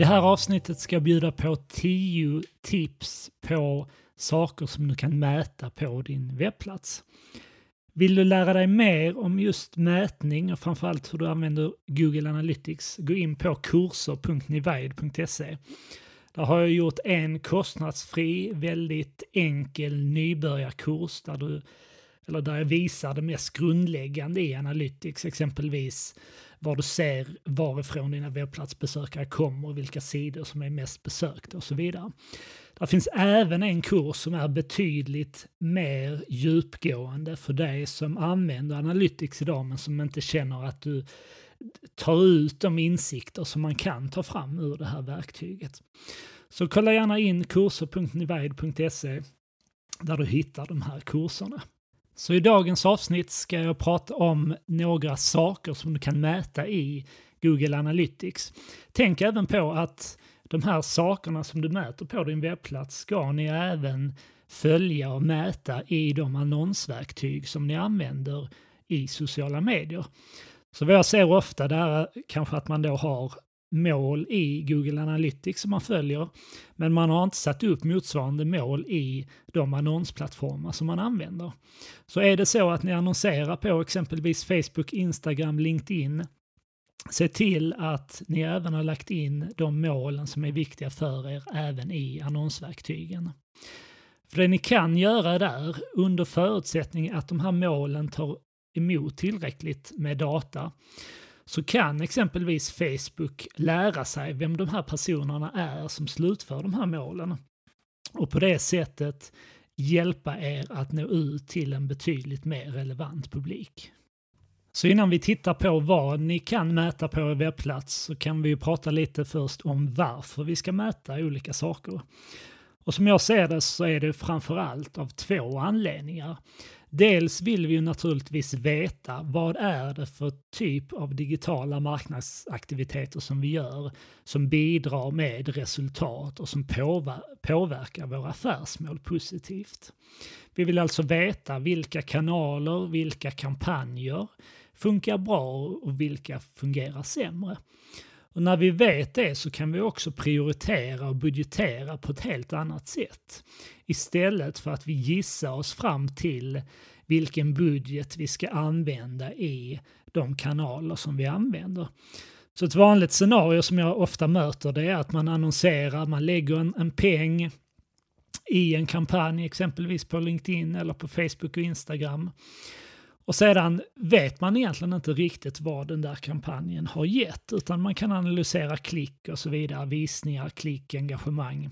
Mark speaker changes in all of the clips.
Speaker 1: det här avsnittet ska jag bjuda på 10 tips på saker som du kan mäta på din webbplats. Vill du lära dig mer om just mätning och framförallt hur du använder Google Analytics, gå in på kurser.nivide.se. Där har jag gjort en kostnadsfri, väldigt enkel nybörjarkurs där, du, eller där jag visar det mest grundläggande i Analytics, exempelvis var du ser varifrån dina webbplatsbesökare kommer, och vilka sidor som är mest besökta och så vidare. Det finns även en kurs som är betydligt mer djupgående för dig som använder Analytics idag men som inte känner att du tar ut de insikter som man kan ta fram ur det här verktyget. Så kolla gärna in kurser.nivide.se där du hittar de här kurserna. Så i dagens avsnitt ska jag prata om några saker som du kan mäta i Google Analytics. Tänk även på att de här sakerna som du mäter på din webbplats ska ni även följa och mäta i de annonsverktyg som ni använder i sociala medier. Så vad jag ser ofta där är kanske att man då har mål i Google Analytics som man följer, men man har inte satt upp motsvarande mål i de annonsplattformar som man använder. Så är det så att ni annonserar på exempelvis Facebook, Instagram, LinkedIn, se till att ni även har lagt in de målen som är viktiga för er även i annonsverktygen. För det ni kan göra där, under förutsättning att de här målen tar emot tillräckligt med data, så kan exempelvis Facebook lära sig vem de här personerna är som slutför de här målen. Och på det sättet hjälpa er att nå ut till en betydligt mer relevant publik. Så innan vi tittar på vad ni kan mäta på er webbplats så kan vi ju prata lite först om varför vi ska mäta olika saker. Och som jag ser det så är det framförallt av två anledningar. Dels vill vi ju naturligtvis veta vad är det för typ av digitala marknadsaktiviteter som vi gör som bidrar med resultat och som påverkar våra affärsmål positivt. Vi vill alltså veta vilka kanaler, vilka kampanjer funkar bra och vilka fungerar sämre. Och när vi vet det så kan vi också prioritera och budgetera på ett helt annat sätt. Istället för att vi gissar oss fram till vilken budget vi ska använda i de kanaler som vi använder. Så ett vanligt scenario som jag ofta möter det är att man annonserar, man lägger en, en peng i en kampanj, exempelvis på LinkedIn eller på Facebook och Instagram. Och sedan vet man egentligen inte riktigt vad den där kampanjen har gett, utan man kan analysera klick och så vidare, visningar, klick, engagemang.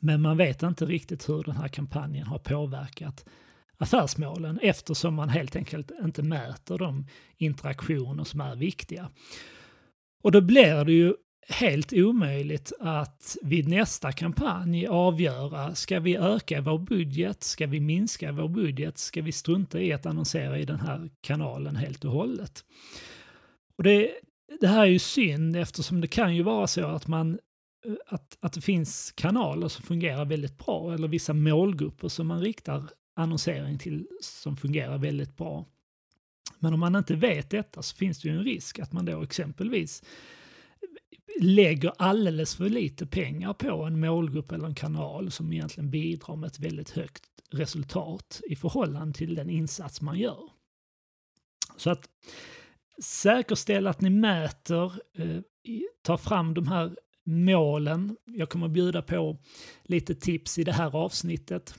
Speaker 1: Men man vet inte riktigt hur den här kampanjen har påverkat affärsmålen eftersom man helt enkelt inte mäter de interaktioner som är viktiga. Och då blir det ju helt omöjligt att vid nästa kampanj avgöra, ska vi öka vår budget, ska vi minska vår budget, ska vi strunta i att annonsera i den här kanalen helt och hållet. Och det, det här är ju synd eftersom det kan ju vara så att man eh, att, att det finns kanaler som fungerar väldigt bra eller vissa målgrupper som man riktar annonsering till som fungerar väldigt bra. Men om man inte vet detta så finns det ju en risk att man då exempelvis lägger alldeles för lite pengar på en målgrupp eller en kanal som egentligen bidrar med ett väldigt högt resultat i förhållande till den insats man gör. Så att säkerställa att ni mäter, eh, ta fram de här målen. Jag kommer att bjuda på lite tips i det här avsnittet.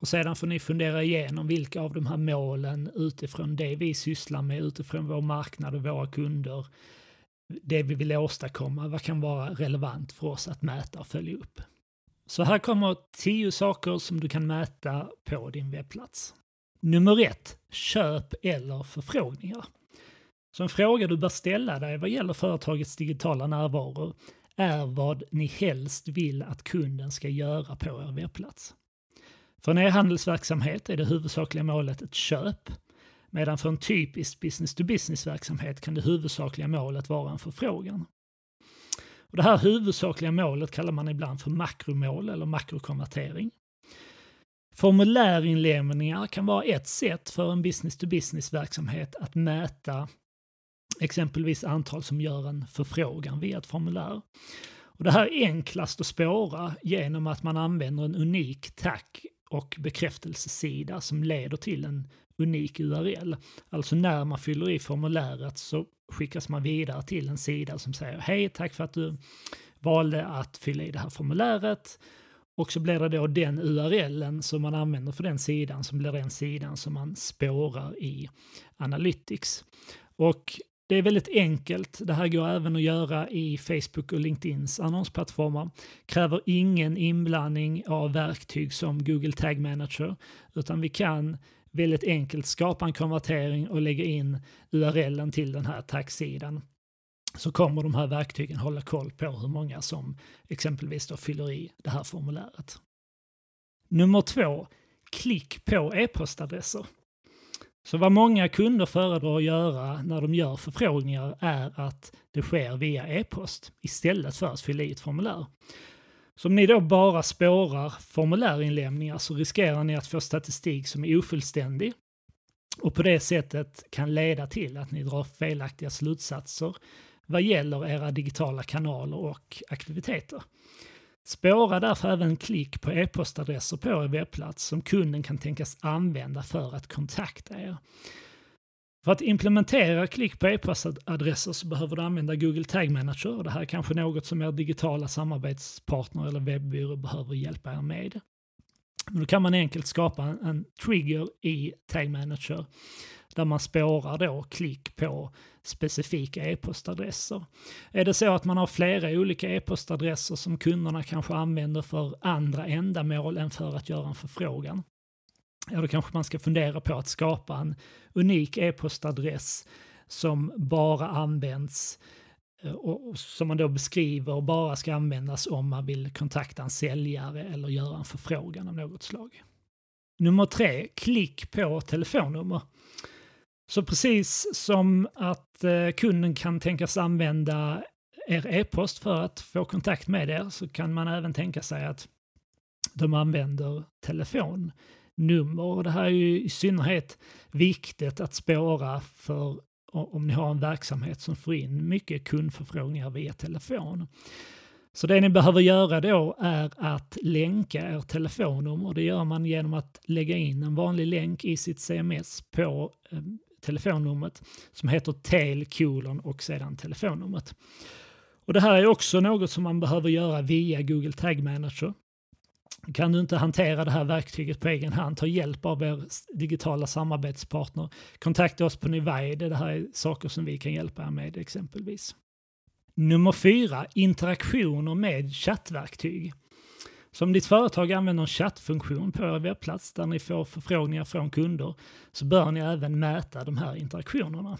Speaker 1: Och sedan får ni fundera igenom vilka av de här målen utifrån det vi sysslar med, utifrån vår marknad och våra kunder, det vi vill åstadkomma, vad kan vara relevant för oss att mäta och följa upp. Så här kommer tio saker som du kan mäta på din webbplats. Nummer ett, köp eller förfrågningar. Så en fråga du bör ställa dig vad gäller företagets digitala närvaro är vad ni helst vill att kunden ska göra på er webbplats. För en e-handelsverksamhet är det huvudsakliga målet ett köp, medan för en typisk business-to-business-verksamhet kan det huvudsakliga målet vara en förfrågan. Och det här huvudsakliga målet kallar man ibland för makromål eller makrokonvertering. Formulärinlämningar kan vara ett sätt för en business-to-business-verksamhet att mäta exempelvis antal som gör en förfrågan via ett formulär. Och det här är enklast att spåra genom att man använder en unik tack och bekräftelsesida som leder till en unik URL. Alltså när man fyller i formuläret så skickas man vidare till en sida som säger hej, tack för att du valde att fylla i det här formuläret. Och så blir det då den URLen som man använder för den sidan som blir den sidan som man spårar i Analytics. Och det är väldigt enkelt. Det här går även att göra i Facebook och LinkedIns annonsplattformar. Kräver ingen inblandning av verktyg som Google Tag Manager, utan vi kan väldigt enkelt skapa en konvertering och lägga in URLen till den här tagsidan. Så kommer de här verktygen hålla koll på hur många som exempelvis då fyller i det här formuläret. Nummer två, klick på e-postadresser. Så vad många kunder föredrar att göra när de gör förfrågningar är att det sker via e-post istället för att fylla i ett formulär. Så om ni då bara spårar formulärinlämningar så riskerar ni att få statistik som är ofullständig och på det sättet kan leda till att ni drar felaktiga slutsatser vad gäller era digitala kanaler och aktiviteter. Spåra därför även klick på e-postadresser på er webbplats som kunden kan tänkas använda för att kontakta er. För att implementera klick på e-postadresser så behöver du använda Google Tag Manager och det här är kanske något som er digitala samarbetspartner eller webbyrå behöver hjälpa er med. Men då kan man enkelt skapa en, en trigger i Tag Manager där man spårar då klick på specifika e-postadresser. Är det så att man har flera olika e-postadresser som kunderna kanske använder för andra ändamål än för att göra en förfrågan, ja då kanske man ska fundera på att skapa en unik e-postadress som bara används eh, och som man då beskriver bara ska användas om man vill kontakta en säljare eller göra en förfrågan av något slag. Nummer tre, klick på telefonnummer. Så precis som att eh, kunden kan tänkas använda er e-post för att få kontakt med er så kan man även tänka sig att de använder telefon nummer Och det här är ju i synnerhet viktigt att spåra för om ni har en verksamhet som får in mycket kundförfrågningar via telefon. Så det ni behöver göra då är att länka er telefonnummer. Det gör man genom att lägga in en vanlig länk i sitt CMS på eh, telefonnumret som heter tel kolon och sedan telefonnumret. Och det här är också något som man behöver göra via Google Tag Manager. Kan du inte hantera det här verktyget på egen hand, ta hjälp av er digitala samarbetspartner. Kontakta oss på Nivide, det här är saker som vi kan hjälpa er med exempelvis. Nummer fyra, interaktioner med chattverktyg. Så om ditt företag använder en chattfunktion på er webbplats där ni får förfrågningar från kunder så bör ni även mäta de här interaktionerna.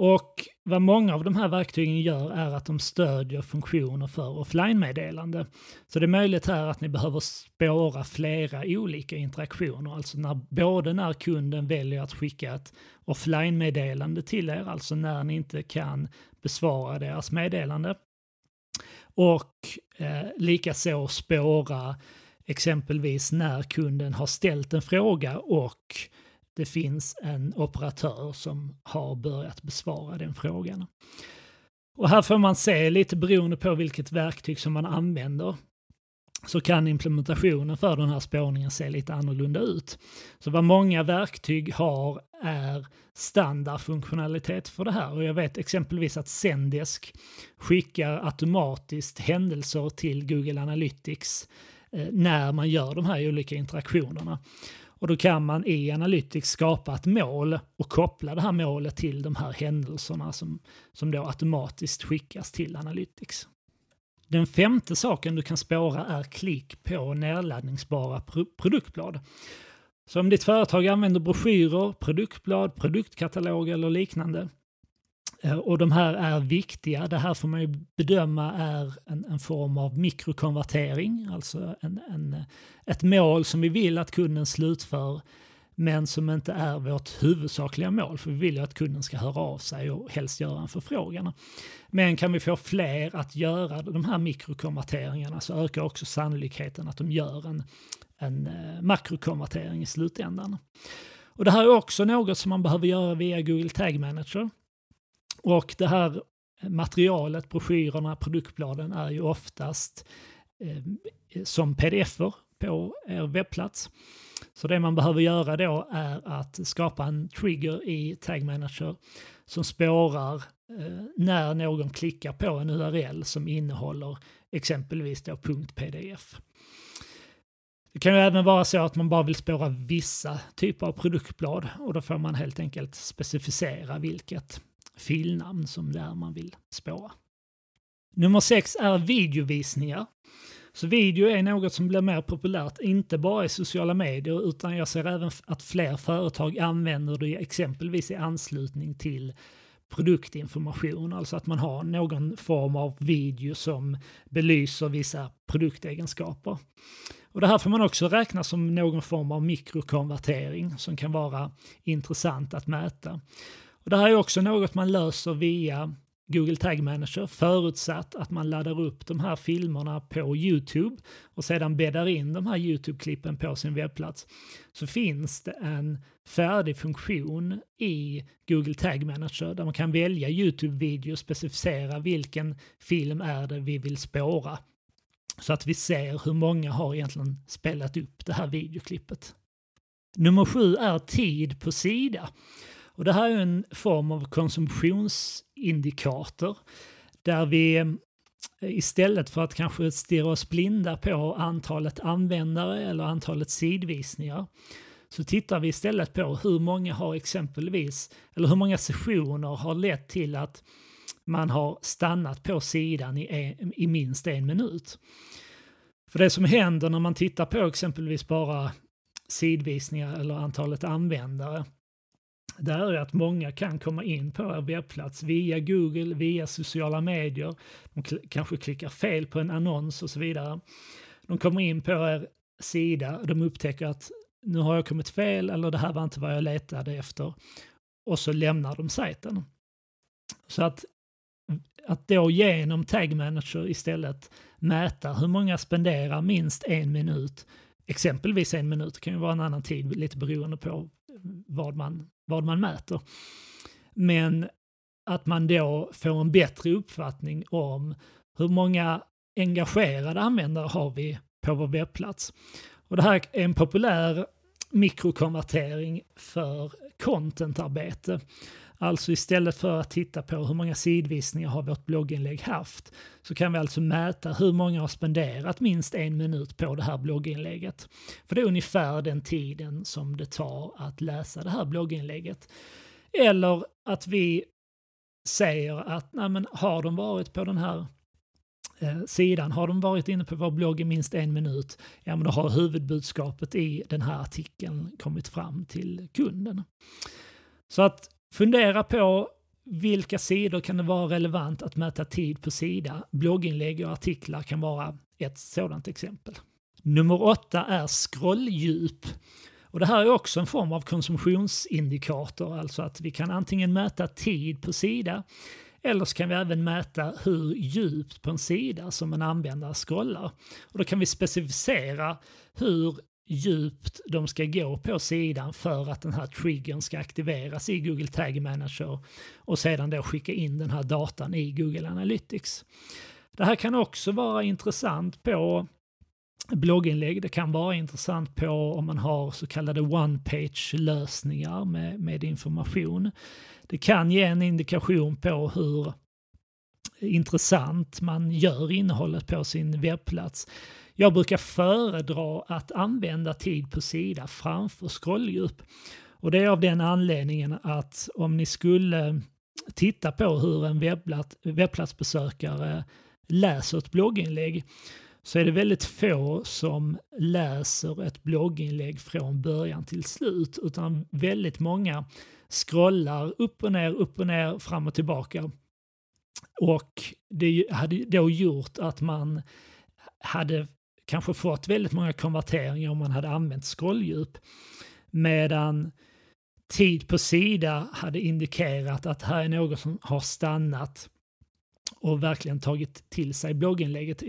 Speaker 1: Och vad många av de här verktygen gör är att de stödjer funktioner för offline-meddelande. Så det är möjligt här att ni behöver spåra flera olika interaktioner, alltså när, både när kunden väljer att skicka ett offline-meddelande till er, alltså när ni inte kan besvara deras meddelande, och eh, likaså spåra exempelvis när kunden har ställt en fråga och det finns en operatör som har börjat besvara den frågan. Och här får man se lite beroende på vilket verktyg som man använder så kan implementationen för den här spårningen se lite annorlunda ut. Så vad många verktyg har är standardfunktionalitet för det här och jag vet exempelvis att Zendesk skickar automatiskt händelser till Google Analytics eh, när man gör de här olika interaktionerna. Och då kan man i Analytics skapa ett mål och koppla det här målet till de här händelserna som, som då automatiskt skickas till Analytics. Den femte saken du kan spåra är klick på nedladdningsbara produktblad. Så om ditt företag använder broschyrer, produktblad, produktkatalog eller liknande Eh, och de här är viktiga, det här får man ju bedöma är en, en form av mikrokonvertering, alltså en, en, ett mål som vi vill att kunden slutför men som inte är vårt huvudsakliga mål, för vi vill ju att kunden ska höra av sig och helst göra en förfrågan. Men kan vi få fler att göra de här mikrokonverteringarna så ökar också sannolikheten att de gör en, en eh, makrokonvertering i slutändan. Och det här är också något som man behöver göra via Google Tag Manager. Och det här materialet, broschyrerna, produktbladen är ju oftast eh, som pdf-er på er webbplats. Så det man behöver göra då är att skapa en trigger i Tag Manager som spårar eh, när någon klickar på en URL som innehåller exempelvis då .pdf. Det kan ju även vara så att man bara vill spåra vissa typer av produktblad och då får man helt enkelt specificera vilket filnamn som det är man vill spåra. Nummer sex är videovisningar. Så video är något som blir mer populärt, inte bara i sociala medier, utan jag ser även att fler företag använder det exempelvis i anslutning till produktinformation, alltså att man har någon form av video som belyser vissa produktegenskaper. Och det här får man också räkna som någon form av mikrokonvertering som kan vara intressant att mäta. Och det här är också något man löser via Google Tag Manager förutsatt att man laddar upp de här filmerna på YouTube och sedan bäddar in de här YouTube-klippen på sin webbplats så finns det en färdig funktion i Google Tag Manager där man kan välja YouTube-video och specificera vilken film är det vi vill spåra. Så att vi ser hur många har egentligen spelat upp det här videoklippet. Nummer sju är tid på sida. Och det här är en form av konsumtionsindikator där vi eh, istället för att kanske stirra oss blinda på antalet användare eller antalet sidvisningar så tittar vi istället på hur många har exempelvis, eller hur många sessioner har lett till att man har stannat på sidan i, en, i minst en minut. För det som händer när man tittar på exempelvis bara sidvisningar eller antalet användare det är att många kan komma in på er webbplats via Google, via sociala medier. De kanske klickar fel på en annons och så vidare. De kommer in på er sida de upptäcker att nu har jag kommit fel eller det här var inte vad jag letade efter. Och så lämnar de sajten. Så att, att då genom Tag Manager istället mäta hur många spenderar minst en minut, exempelvis en minut, kan ju vara en annan tid lite beroende på vad man, vad man mäter. Men att man då får en bättre uppfattning om hur många engagerade användare har vi på vår webbplats. Och det här är en populär mikrokonvertering för contentarbete. Alltså istället för att titta på hur många sidvisningar har vårt blogginlägg haft så kan vi alltså mäta hur många har spenderat minst en minut på det här blogginlägget. För det är ungefär den tiden som det tar att läsa det här blogginlägget. Eller att vi säger att nej men, har de varit på den här eh, sidan, har de varit inne på vår blogg i minst en minut, ja men då har huvudbudskapet i den här artikeln kommit fram till kunden. Så att Fundera på vilka sidor kan det vara relevant att mäta tid på sida? Blogginlägg och artiklar kan vara ett sådant exempel. Nummer åtta är scrolldjup. Och det här är också en form av konsumtionsindikator, alltså att vi kan antingen mäta tid på sida eller så kan vi även mäta hur djupt på en sida som en användare scrollar. Och då kan vi specificera hur djupt de ska gå på sidan för att den här triggern ska aktiveras i Google Tag Manager och sedan då skicka in den här datan i Google Analytics. Det här kan också vara intressant på blogginlägg. Det kan vara intressant på om man har så kallade one-page-lösningar med, med information. Det kan ge en indikation på hur intressant man gör innehållet på sin webbplats. Jag brukar föredra att använda tid på sida framför scrolldjup. Och det är av den anledningen att om ni skulle titta på hur en webbplatsbesökare läser ett blogginlägg så är det väldigt få som läser ett blogginlägg från början till slut utan väldigt många scrollar upp och ner, upp och ner, fram och tillbaka. Och det hade då gjort att man hade kanske fått väldigt många konverteringar om man hade använt scrolldjup. Medan tid på sida hade indikerat att här är någon som har stannat och verkligen tagit till sig blogginlägget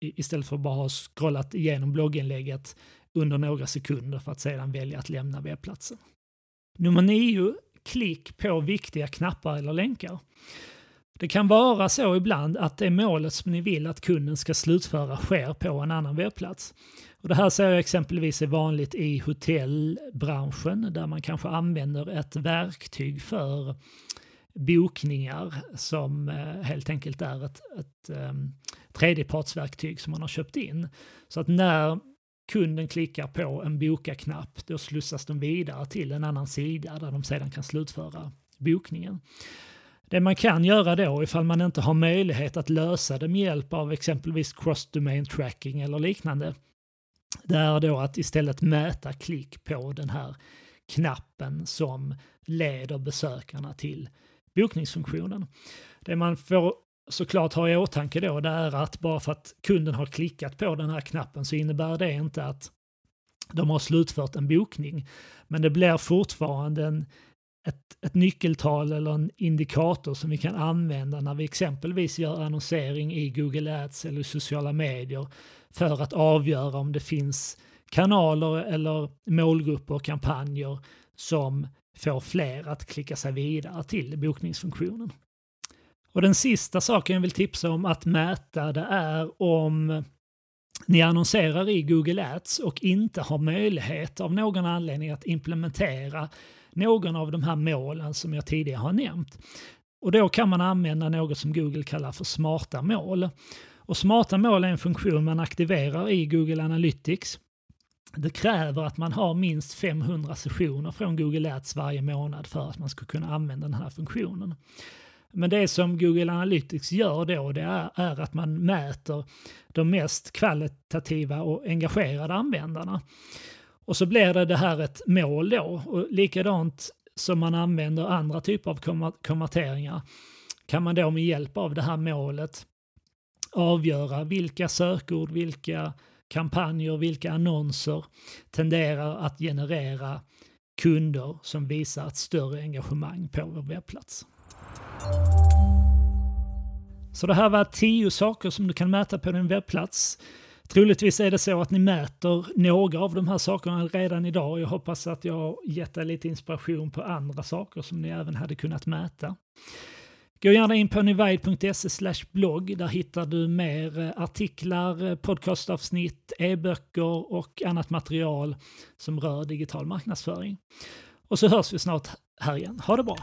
Speaker 1: istället för att bara ha scrollat igenom blogginlägget under några sekunder för att sedan välja att lämna webbplatsen. Nummer nio, klick på viktiga knappar eller länkar. Det kan vara så ibland att det målet som ni vill att kunden ska slutföra sker på en annan webbplats. Och det här ser jag exempelvis är vanligt i hotellbranschen där man kanske använder ett verktyg för bokningar som eh, helt enkelt är ett, ett um, tredjepartsverktyg som man har köpt in. Så att när kunden klickar på en boka-knapp då slussas de vidare till en annan sida där de sedan kan slutföra bokningen. Det man kan göra då ifall man inte har möjlighet att lösa det med hjälp av exempelvis cross-domain tracking eller liknande det är då att istället mäta klick på den här knappen som leder besökarna till bokningsfunktionen. Det man får såklart ha i åtanke då det är att bara för att kunden har klickat på den här knappen så innebär det inte att de har slutfört en bokning. Men det blir fortfarande en, ett, ett nyckeltal eller en indikator som vi kan använda när vi exempelvis gör annonsering i Google Ads eller sociala medier för att avgöra om det finns kanaler eller målgrupper och kampanjer som får fler att klicka sig vidare till bokningsfunktionen. Och den sista saken jag vill tipsa om att mäta det är om ni annonserar i Google Ads och inte har möjlighet av någon anledning att implementera någon av de här målen som jag tidigare har nämnt. Och då kan man använda något som Google kallar för smarta mål. Och smarta mål är en funktion man aktiverar i Google Analytics. Det kräver att man har minst 500 sessioner från Google Ads varje månad för att man ska kunna använda den här funktionen. Men det som Google Analytics gör då det är, är att man mäter de mest kvalitativa och engagerade användarna. Och så blir det det här ett mål då. Och likadant som man använder andra typer av konverteringar kan man då med hjälp av det här målet avgöra vilka sökord, vilka kampanjer, vilka annonser tenderar att generera kunder som visar ett större engagemang på vår webbplats. Så det här var tio saker som du kan mäta på din webbplats. Troligtvis är det så att ni mäter några av de här sakerna redan idag. Jag hoppas att jag har gett er lite inspiration på andra saker som ni även hade kunnat mäta. Gå gärna in på nivide.se blogg. Där hittar du mer eh, artiklar, eh, podcastavsnitt, e-böcker och annat material som rör digital marknadsföring. Och så hörs vi snart här igen. Ha det bra!